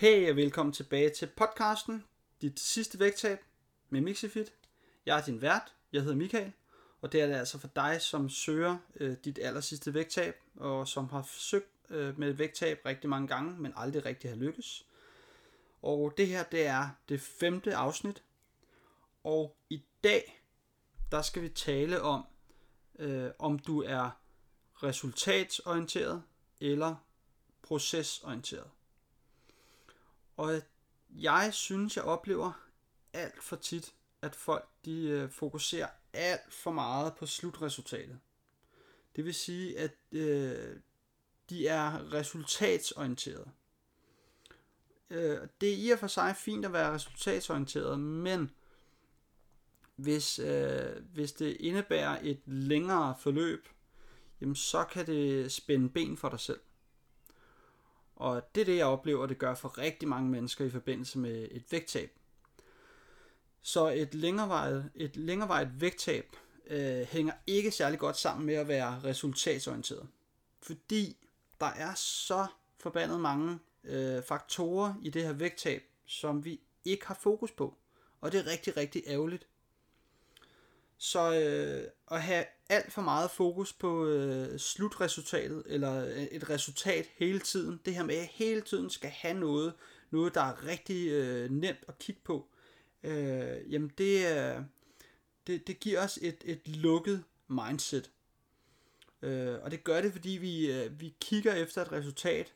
Hej og velkommen tilbage til podcasten Dit sidste vægttab med Mixifit. Jeg er din vært, jeg hedder Michael, og det er det altså for dig, som søger øh, dit aller sidste vægttab, og som har forsøgt øh, med vægttab rigtig mange gange, men aldrig rigtig har lykkes. Og det her, det er det femte afsnit, og i dag, der skal vi tale om, øh, om du er resultatsorienteret eller procesorienteret. Og jeg synes, jeg oplever alt for tit, at folk de øh, fokuserer alt for meget på slutresultatet. Det vil sige, at øh, de er resultatsorienterede. Øh, det er i og for sig fint at være resultatsorienteret, men hvis, øh, hvis det indebærer et længere forløb, jamen så kan det spænde ben for dig selv. Og det er det, jeg oplever, det gør for rigtig mange mennesker i forbindelse med et vægttab. Så et længerevarigt, et længerevarigt vægttab øh, hænger ikke særlig godt sammen med at være resultatsorienteret. Fordi der er så forbandet mange øh, faktorer i det her vægttab, som vi ikke har fokus på. Og det er rigtig, rigtig ærgerligt. Så øh, at have alt for meget fokus på øh, slutresultatet, eller øh, et resultat hele tiden, det her med at hele tiden skal have noget, noget der er rigtig øh, nemt at kigge på, øh, jamen det, øh, det, det giver os et, et lukket mindset. Øh, og det gør det, fordi vi, øh, vi kigger efter et resultat,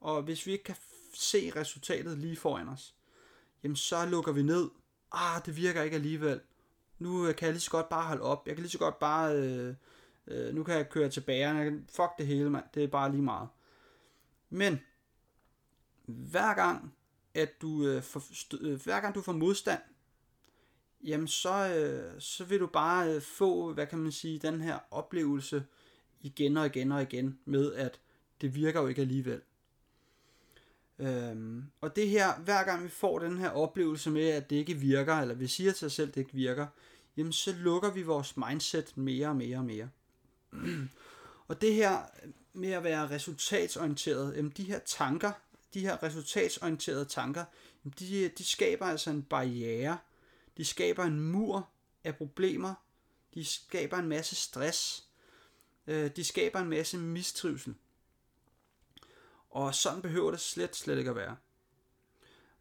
og hvis vi ikke kan se resultatet lige foran os, jamen så lukker vi ned. Ah, det virker ikke alligevel nu øh, kan jeg lige så godt bare holde op. Jeg kan lige så godt bare, øh, øh, nu kan jeg køre tilbage. Jeg kan, fuck det hele, mand. Det er bare lige meget. Men, hver gang, at du, øh, for, øh, hver gang du får modstand, jamen så, øh, så vil du bare øh, få, hvad kan man sige, den her oplevelse igen og igen og igen med, at det virker jo ikke alligevel. Øhm, og det her, hver gang vi får den her oplevelse med, at det ikke virker, eller vi siger til os selv, at det ikke virker, jamen så lukker vi vores mindset mere og mere og mere. og det her med at være resultatsorienteret, jamen de her tanker, de her resultatsorienterede tanker, jamen de, de skaber altså en barriere, de skaber en mur af problemer, de skaber en masse stress, øh, de skaber en masse mistrivsel. Og sådan behøver det slet, slet ikke at være.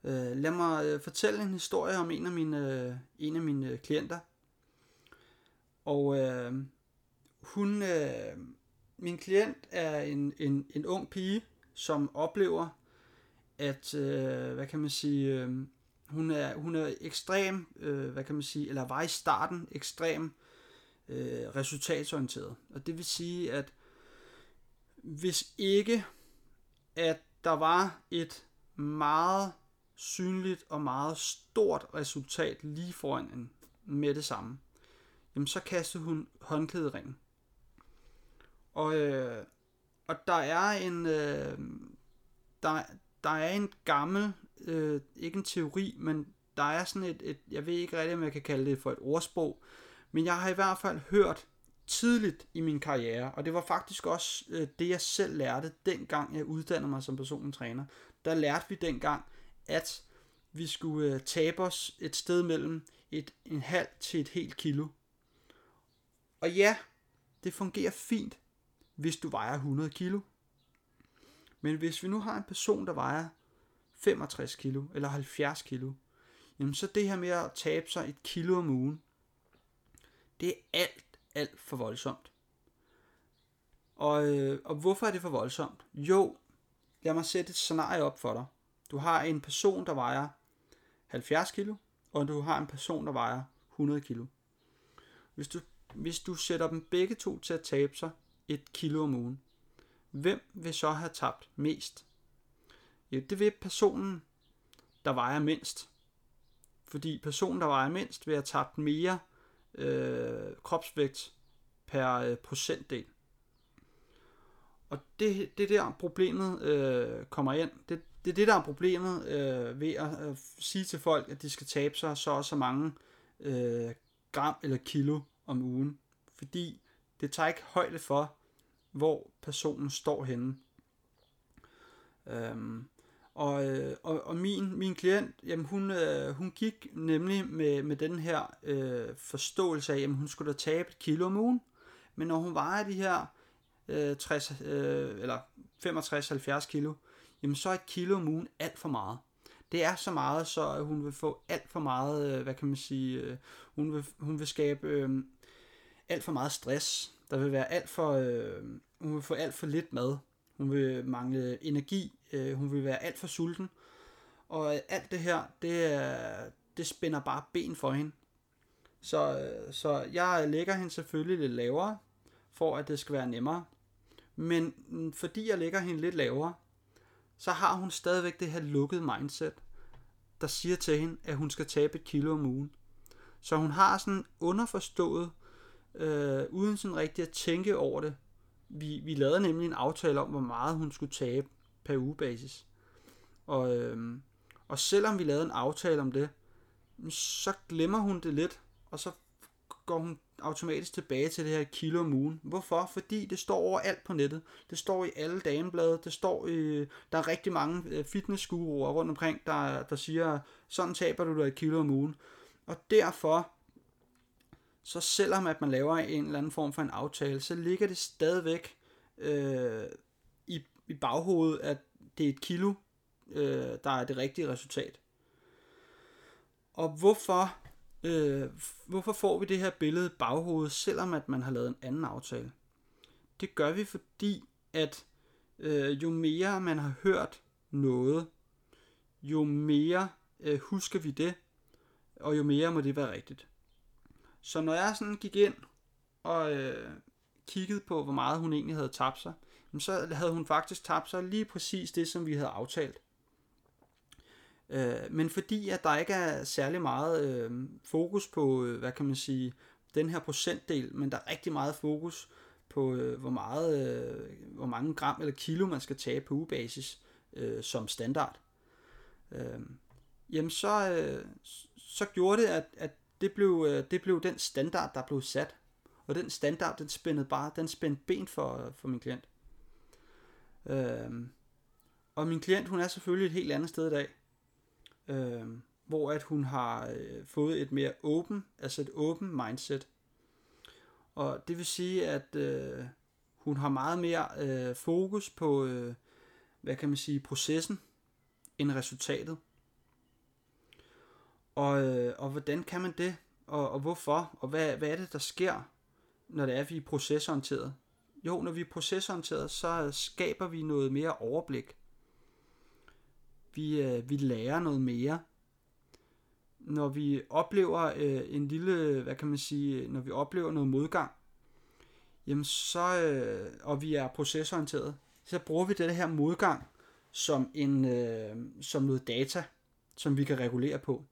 Øh, lad mig øh, fortælle en historie om en af mine, en af mine klienter. Og øh, hun, øh, min klient er en, en, en ung pige, som oplever, at, øh, hvad kan man sige, øh, hun er, hun er ekstrem, øh, hvad kan man sige, eller var i starten ekstrem øh, resultatorienteret. Og det vil sige, at hvis ikke at der var et meget synligt og meget stort resultat lige foran en med det samme, jamen så kastede hun håndklæderingen. Og, øh, og der er en øh, der, der er en gammel, øh, ikke en teori, men der er sådan et, et, jeg ved ikke rigtig, om jeg kan kalde det for et ordsprog, men jeg har i hvert fald hørt tidligt i min karriere, og det var faktisk også øh, det, jeg selv lærte, dengang jeg uddannede mig som personlig træner. Der lærte vi dengang, at vi skulle øh, tabe os et sted mellem et, en halv til et helt kilo. Og ja, det fungerer fint, hvis du vejer 100 kilo. Men hvis vi nu har en person, der vejer 65 kilo eller 70 kilo, jamen så det her med at tabe sig et kilo om ugen, det er alt alt for voldsomt. Og, øh, og hvorfor er det for voldsomt? Jo, lad mig sætte et scenarie op for dig. Du har en person, der vejer 70 kilo, og du har en person, der vejer 100 kilo. Hvis du, hvis du sætter dem begge to til at tabe sig et kilo om ugen, hvem vil så have tabt mest? Ja, det vil personen, der vejer mindst. Fordi personen, der vejer mindst, vil have tabt mere øh, kropsvægt per øh, procentdel. Og det, det der problemet øh, kommer ind. Det, det er det, der er problemet øh, ved at øh, sige til folk, at de skal tabe sig så og så mange øh, gram eller kilo om ugen. Fordi det tager ikke højde for, hvor personen står henne. Øhm, Og, øh, og, og min, min klient, jamen hun, øh, hun gik nemlig med, med den her øh, forståelse af, at hun skulle da tabe et kilo om ugen. Men når hun vejer de her øh, 60, øh, eller 65-70 kilo, jamen så er et kilo om ugen alt for meget. Det er så meget, så øh, hun vil få alt for meget, øh, hvad kan man sige, øh, hun, vil, hun vil skabe øh, alt for meget stress. Der vil være alt for, øh, hun vil få alt for lidt mad. Hun vil mangle energi. Øh, hun vil være alt for sulten. Og alt det her, det, det spænder bare ben for hende. Så, så jeg lægger hende selvfølgelig lidt lavere, for at det skal være nemmere. Men mm, fordi jeg lægger hende lidt lavere, så har hun stadigvæk det her lukkede mindset, der siger til hende, at hun skal tabe et kilo om ugen. Så hun har sådan underforstået, øh, uden sådan rigtig at tænke over det. Vi, vi lavede nemlig en aftale om, hvor meget hun skulle tabe per ugebasis. Og, øh, og selvom vi lavede en aftale om det, så glemmer hun det lidt, og så går hun automatisk tilbage til det her kilo om ugen. Hvorfor? Fordi det står overalt på nettet. Det står i alle dameblade. Det står i, der er rigtig mange øh, fitnessguruer rundt omkring, der, der siger, sådan taber du dig et kilo om ugen. Og derfor, så selvom at man laver en eller anden form for en aftale, så ligger det stadigvæk øh, i, i baghovedet, at det er et kilo, øh, der er det rigtige resultat. Og hvorfor Øh, hvorfor får vi det her billede baghovedet, selvom at man har lavet en anden aftale? Det gør vi, fordi at øh, jo mere man har hørt noget, jo mere øh, husker vi det, og jo mere må det være rigtigt. Så når jeg sådan gik ind og øh, kiggede på, hvor meget hun egentlig havde tabt sig, så havde hun faktisk tabt sig lige præcis det, som vi havde aftalt. Øh, men fordi at der ikke er særlig meget øh, fokus på, øh, hvad kan man sige, den her procentdel, men der er rigtig meget fokus på, øh, hvor, meget, øh, hvor mange gram eller kilo man skal tage på ugebasis øh, som standard. Øh, jamen så, øh, så gjorde det, at, at det, blev, øh, det blev den standard, der blev sat. Og den standard, den spændede bare, den spændte ben for, for min klient. Øh, og min klient, hun er selvfølgelig et helt andet sted i dag øh, hvor at hun har øh, fået et mere åben, altså et åben mindset. Og det vil sige, at øh, hun har meget mere øh, fokus på, øh, hvad kan man sige, processen, end resultatet. Og, øh, og hvordan kan man det, og, og hvorfor, og hvad, hvad er det, der sker, når det er, at vi er procesorienteret? Jo, når vi er procesorienteret, så skaber vi noget mere overblik. Vi, øh, vi lærer noget mere. Når vi oplever øh, en lille, hvad kan man sige, når vi oplever noget modgang, jamen så, øh, og vi er procesorienteret, så bruger vi det her modgang som, en, øh, som noget data, som vi kan regulere på.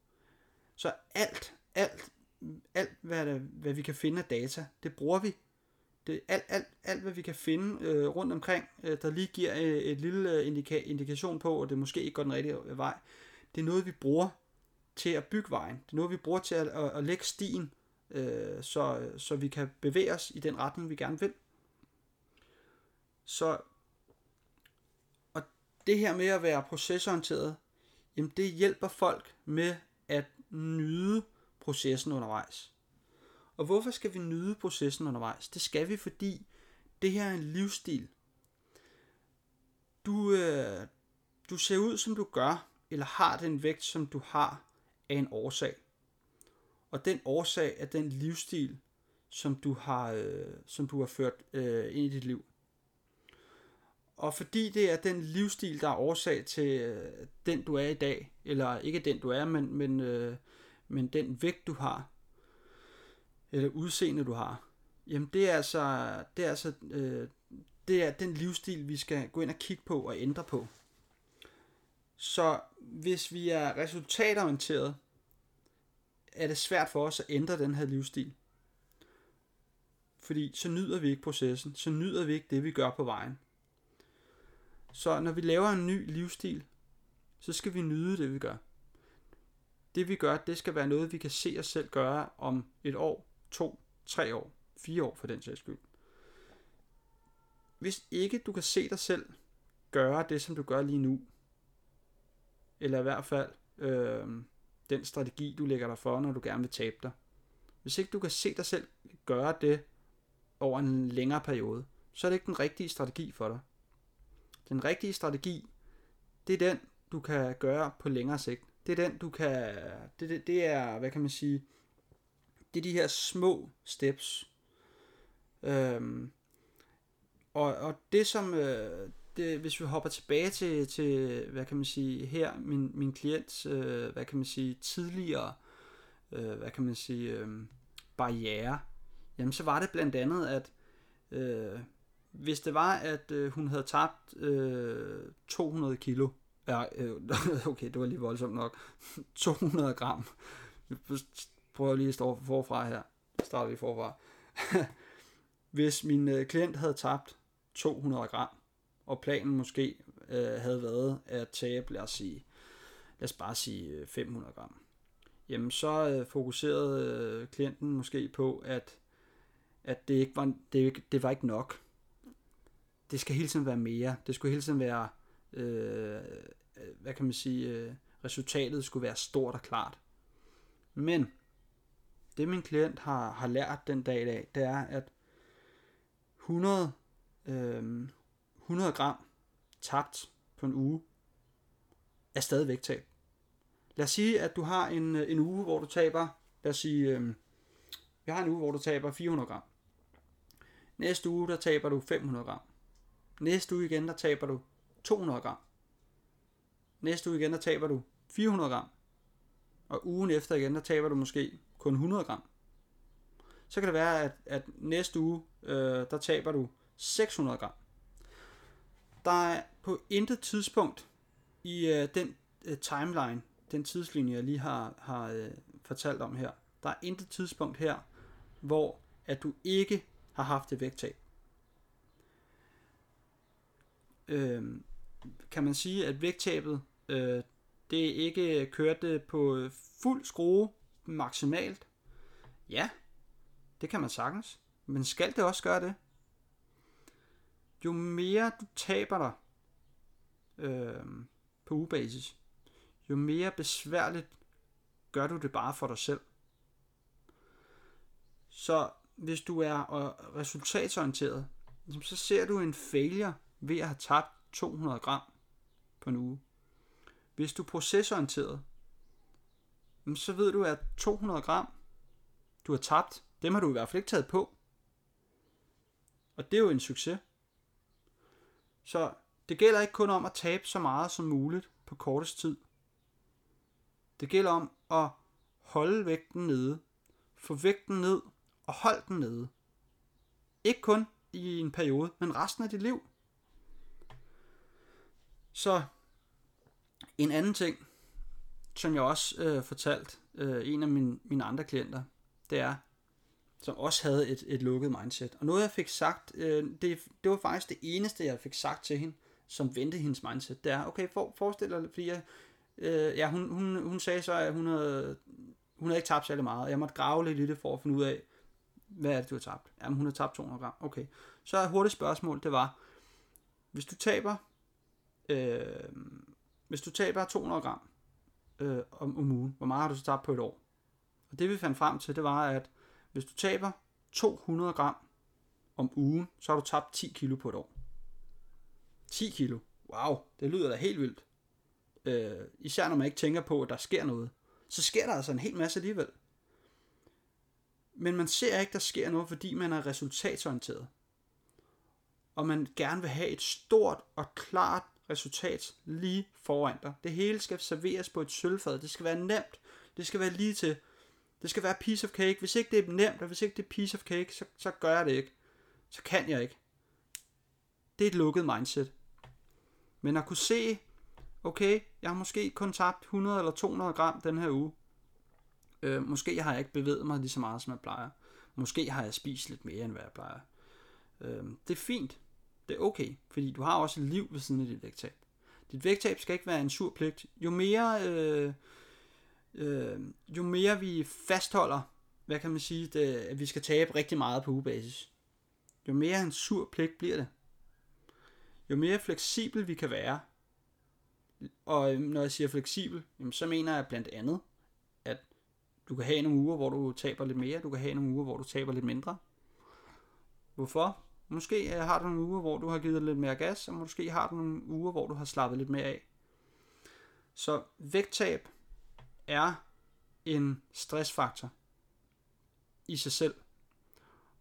Så alt, alt, alt hvad, hvad vi kan finde af data, det bruger vi det, alt, alt, alt, hvad vi kan finde øh, rundt omkring, øh, der lige giver øh, et lille øh, indika- indikation på, at det måske ikke går den rigtige øh, vej, det er noget, vi bruger til at bygge vejen. Det er noget, vi bruger til at, at, at lægge stien, øh, så, så vi kan bevæge os i den retning, vi gerne vil. Så og det her med at være procesorienteret, jamen det hjælper folk med at nyde processen undervejs. Og hvorfor skal vi nyde processen undervejs? Det skal vi, fordi det her er en livsstil. Du, øh, du ser ud, som du gør, eller har den vægt, som du har, af en årsag. Og den årsag er den livsstil, som du har, øh, som du har ført øh, ind i dit liv. Og fordi det er den livsstil, der er årsag til øh, den, du er i dag, eller ikke den, du er, men, men, øh, men den vægt, du har, eller udseende du har, jamen det er altså, det er altså øh, det er den livsstil, vi skal gå ind og kigge på og ændre på. Så hvis vi er resultatorienteret, er det svært for os at ændre den her livsstil. Fordi så nyder vi ikke processen, så nyder vi ikke det, vi gør på vejen. Så når vi laver en ny livsstil, så skal vi nyde det, vi gør. Det vi gør, det skal være noget, vi kan se os selv gøre om et år, to, tre år, fire år for den sags skyld. Hvis ikke du kan se dig selv gøre det, som du gør lige nu, eller i hvert fald øh, den strategi, du lægger dig for, når du gerne vil tabe dig. Hvis ikke du kan se dig selv gøre det over en længere periode, så er det ikke den rigtige strategi for dig. Den rigtige strategi, det er den, du kan gøre på længere sigt. Det er den, du kan... Det, det, det er, hvad kan man sige... Det er de her små steps. Øhm, og, og det som... Øh, det, hvis vi hopper tilbage til, til, hvad kan man sige, her, min, min klients, øh, hvad kan man sige, tidligere, øh, hvad kan man sige, øh, barriere, jamen så var det blandt andet, at øh, hvis det var, at øh, hun havde tabt øh, 200 kilo, ja, øh, okay, det var lige voldsomt nok, 200 gram, prøver lige at stå forfra her, starter vi forfra, hvis min øh, klient havde tabt 200 gram, og planen måske øh, havde været at tabe, lad os sige, lad os bare sige øh, 500 gram, jamen så øh, fokuserede øh, klienten måske på, at, at det ikke var, det, det var ikke nok. Det skal hele tiden være mere. Det skulle hele tiden være, øh, øh hvad kan man sige, øh, resultatet skulle være stort og klart. Men det min klient har, har lært den dag i dag, det er, at 100, øh, 100 gram tabt på en uge er stadigvæk vægttab. Lad os sige, at du har en, øh, en uge, hvor du taber, lad os sige, øh, vi har en uge, hvor du taber 400 gram. Næste uge, der taber du 500 gram. Næste uge igen, der taber du 200 gram. Næste uge igen, der taber du 400 gram. Og ugen efter igen, der taber du måske kun 100 gram. Så kan det være, at, at næste uge, øh, der taber du 600 gram. Der er på intet tidspunkt i øh, den øh, timeline, den tidslinje, jeg lige har, har øh, fortalt om her, der er intet tidspunkt her, hvor at du ikke har haft et vægttab. Øh, kan man sige, at vægttabet, øh, det er ikke kørt øh, på øh, fuld skrue maksimalt? Ja, det kan man sagtens. Men skal det også gøre det? Jo mere du taber dig øh, på ugebasis, jo mere besværligt gør du det bare for dig selv. Så hvis du er øh, resultatsorienteret, så ser du en failure ved at have tabt 200 gram på en uge. Hvis du er procesorienteret, så ved du, at 200 gram, du har tabt, dem har du i hvert fald ikke taget på. Og det er jo en succes. Så det gælder ikke kun om at tabe så meget som muligt på kortest tid. Det gælder om at holde vægten nede, få vægten ned og hold den nede. Ikke kun i en periode, men resten af dit liv. Så en anden ting, som jeg også øh, fortalt øh, en af mine, mine andre klienter, det er, som også havde et, et lukket mindset. Og noget jeg fik sagt, øh, det, det var faktisk det eneste jeg fik sagt til hende, som vendte hendes mindset, det er, okay, for, forestil dig, fordi jeg, øh, ja, hun, hun, hun sagde så, at hun havde, hun havde ikke tabt særlig meget, jeg måtte grave lidt i det for at finde ud af, hvad er det, du har tabt? Jamen, hun har tabt 200 gram. Okay. Så et hurtigt spørgsmål, det var, hvis du taber, øh, hvis du taber 200 gram øh, om, om ugen, hvor meget har du så tabt på et år? Og det vi fandt frem til, det var, at hvis du taber 200 gram om ugen, så har du tabt 10 kilo på et år. 10 kilo. Wow, det lyder da helt vildt. Øh, især når man ikke tænker på, at der sker noget. Så sker der altså en hel masse alligevel. Men man ser ikke, der sker noget, fordi man er resultatorienteret. Og man gerne vil have et stort og klart resultat lige foran dig. Det hele skal serveres på et sølvfad. Det skal være nemt. Det skal være lige til. Det skal være piece of cake. Hvis ikke det er nemt, og hvis ikke det er piece of cake, så, så gør jeg det ikke. Så kan jeg ikke. Det er et lukket mindset. Men at kunne se, okay, jeg har måske kun tabt 100 eller 200 gram den her uge. Øh, måske har jeg ikke bevæget mig lige så meget, som jeg plejer. Måske har jeg spist lidt mere, end hvad jeg plejer. Øh, det er fint. Det er okay, fordi du har også et liv ved siden af dit vægttab. Dit vægttab skal ikke være en sur pligt. Jo mere, øh, øh, jo mere vi fastholder, hvad kan man sige, det, at vi skal tabe rigtig meget på ugebasis, jo mere en sur pligt bliver det. Jo mere fleksibel vi kan være, Og øh, når jeg siger fleksibel, jamen, så mener jeg blandt andet, at du kan have nogle uger, hvor du taber lidt mere, du kan have nogle uger, hvor du taber lidt mindre. Hvorfor? Måske øh, har du nogle uger, hvor du har givet lidt mere gas, og måske har du nogle uger, hvor du har slappet lidt mere af. Så vægttab er en stressfaktor i sig selv.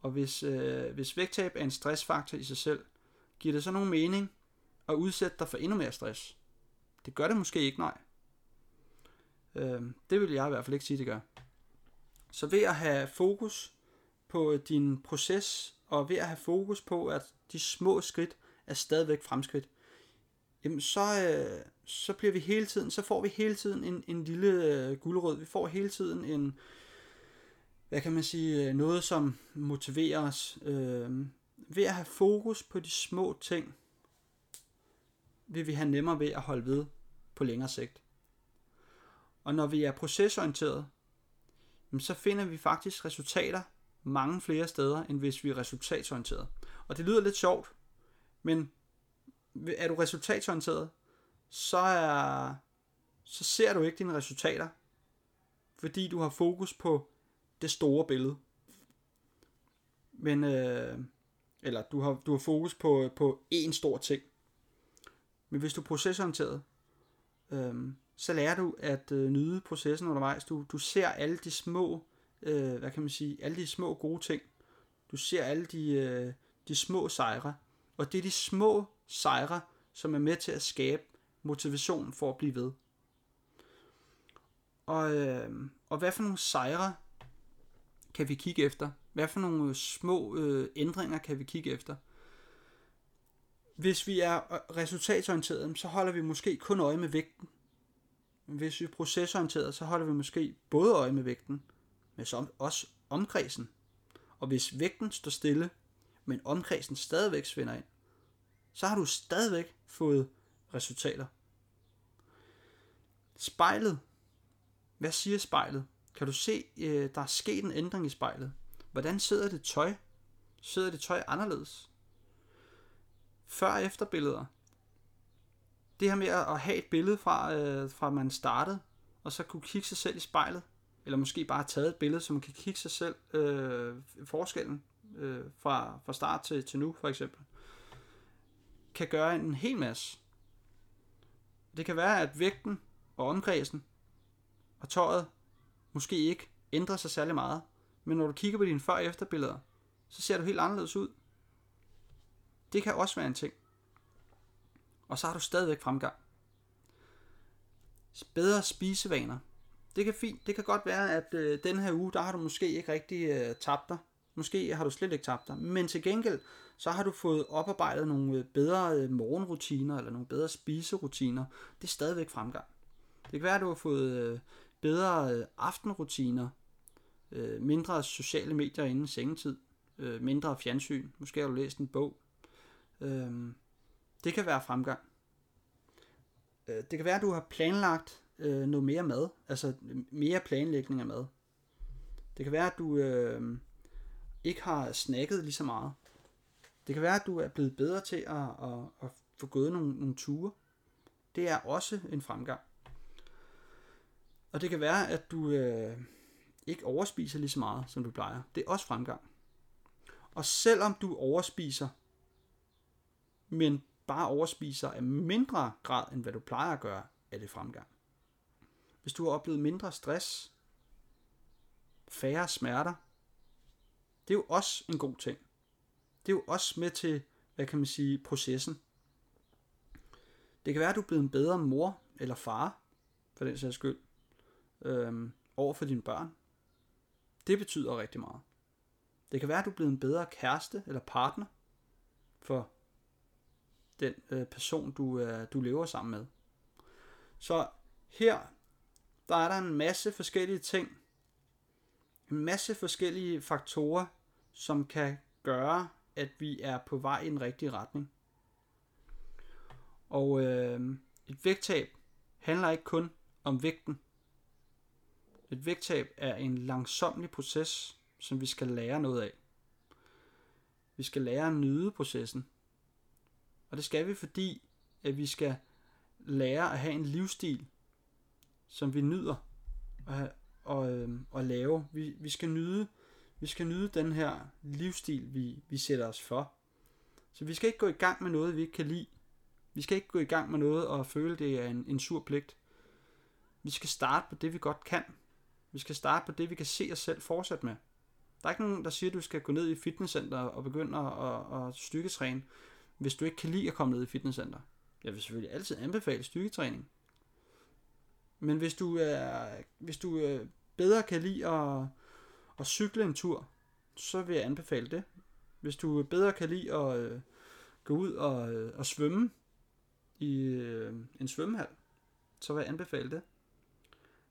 Og hvis, øh, hvis vægttab er en stressfaktor i sig selv, giver det så nogen mening at udsætte dig for endnu mere stress? Det gør det måske ikke, nej. Øh, det vil jeg i hvert fald ikke sige, det gør. Så ved at have fokus på øh, din proces, og ved at have fokus på, at de små skridt er stadigvæk fremskridt, jamen så, øh, så bliver vi hele tiden, så får vi hele tiden en, en lille øh, guldrød. Vi får hele tiden en, hvad kan man sige, øh, noget som motiverer os. Øh, ved at have fokus på de små ting, vil vi have nemmere ved at holde ved på længere sigt. Og når vi er procesorienteret, så finder vi faktisk resultater mange flere steder, end hvis vi er resultatsorienteret. Og det lyder lidt sjovt, men er du resultatsorienteret, så, er, så ser du ikke dine resultater, fordi du har fokus på det store billede. Men, øh, eller du har, du har fokus på, på én stor ting. Men hvis du er procesorienteret, øh, så lærer du at øh, nyde processen undervejs. Du, du ser alle de små, øh, hvad kan man sige, alle de små gode ting. Du ser alle de, øh, de små sejre. Og det er de små sejre, som er med til at skabe motivation for at blive ved. Og, øh, og hvad for nogle sejre kan vi kigge efter? Hvad for nogle små øh, ændringer kan vi kigge efter? Hvis vi er resultatorienterede, så holder vi måske kun øje med vægten. Hvis vi er procesorienterede, så holder vi måske både øje med vægten, men så også omkredsen. Og hvis vægten står stille, men omkredsen stadigvæk svinder ind, så har du stadigvæk fået resultater. Spejlet. Hvad siger spejlet? Kan du se, øh, der er sket en ændring i spejlet? Hvordan sidder det tøj? Sidder det tøj anderledes? Før- og efterbilleder. Det her med at have et billede fra, øh, fra man startede, og så kunne kigge sig selv i spejlet, eller måske bare taget et billede, så man kan kigge sig selv øh, forskellen øh, fra, fra start til, til nu, for eksempel, kan gøre en hel masse. Det kan være, at vægten og omkredsen og tøjet måske ikke ændrer sig særlig meget, men når du kigger på dine før- og efterbilleder, så ser du helt anderledes ud. Det kan også være en ting. Og så har du stadigvæk fremgang. Bedre spisevaner. Det kan fint. Det kan godt være, at øh, den her uge, der har du måske ikke rigtig øh, tabt dig. Måske har du slet ikke tabt dig. Men til gengæld, så har du fået oparbejdet nogle øh, bedre øh, morgenrutiner, eller nogle bedre spiserutiner. Det er stadigvæk fremgang. Det kan være, at du har fået øh, bedre øh, aftenrutiner, øh, mindre sociale medier inden sengetid, mindre fjernsyn, måske har du læst en bog. Øhm, det kan være fremgang. Det kan være, at du har planlagt øh, noget mere mad, altså mere planlægning af mad. Det kan være, at du øh, ikke har snakket lige så meget. Det kan være, at du er blevet bedre til at, at, at få gået nogle, nogle ture. Det er også en fremgang. Og det kan være, at du øh, ikke overspiser lige så meget, som du plejer. Det er også fremgang. Og selvom du overspiser, men bare overspiser af mindre grad, end hvad du plejer at gøre, er det fremgang. Hvis du har oplevet mindre stress, færre smerter, det er jo også en god ting. Det er jo også med til, hvad kan man sige, processen. Det kan være, at du er blevet en bedre mor eller far, for den sags skyld, øhm, over for dine børn. Det betyder rigtig meget. Det kan være, at du er blevet en bedre kæreste eller partner for den øh, person, du, øh, du lever sammen med. Så her, der er der en masse forskellige ting, en masse forskellige faktorer, som kan gøre, at vi er på vej i en rigtig retning. Og øh, et vægttab handler ikke kun om vægten. Et vægttab er en langsomlig proces, som vi skal lære noget af. Vi skal lære at nyde processen. Og det skal vi, fordi at vi skal lære at have en livsstil, som vi nyder at, og, øh, at lave. Vi, vi, skal nyde, vi skal nyde den her livsstil, vi, vi sætter os for. Så vi skal ikke gå i gang med noget, vi ikke kan lide. Vi skal ikke gå i gang med noget og føle, det er en, en sur pligt. Vi skal starte på det, vi godt kan. Vi skal starte på det, vi kan se os selv fortsætte med. Der er ikke nogen, der siger, at du skal gå ned i fitnesscenter og begynde at, at, at styrketræne, hvis du ikke kan lide at komme ned i fitnesscenter. Jeg vil selvfølgelig altid anbefale styrketræning. Men hvis du, er, hvis du øh, bedre kan lide at, at cykle en tur, så vil jeg anbefale det. Hvis du øh, bedre kan lide at øh, gå ud og, øh, og svømme i øh, en svømmehal, så vil jeg anbefale det.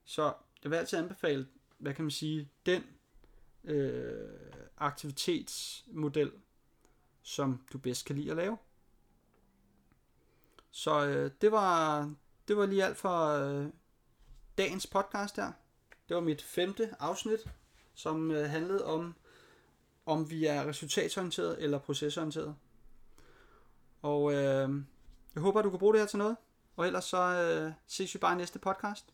Så jeg vil altid anbefale, hvad kan man sige, den øh, aktivitetsmodel, som du bedst kan lide at lave. Så øh, det var det var lige alt for øh, dagens podcast her. Det var mit femte afsnit, som øh, handlede om, om vi er resultatorienteret eller procesorienteret. Og øh, jeg håber, du kan bruge det her til noget. Og ellers så øh, ses vi bare i næste podcast.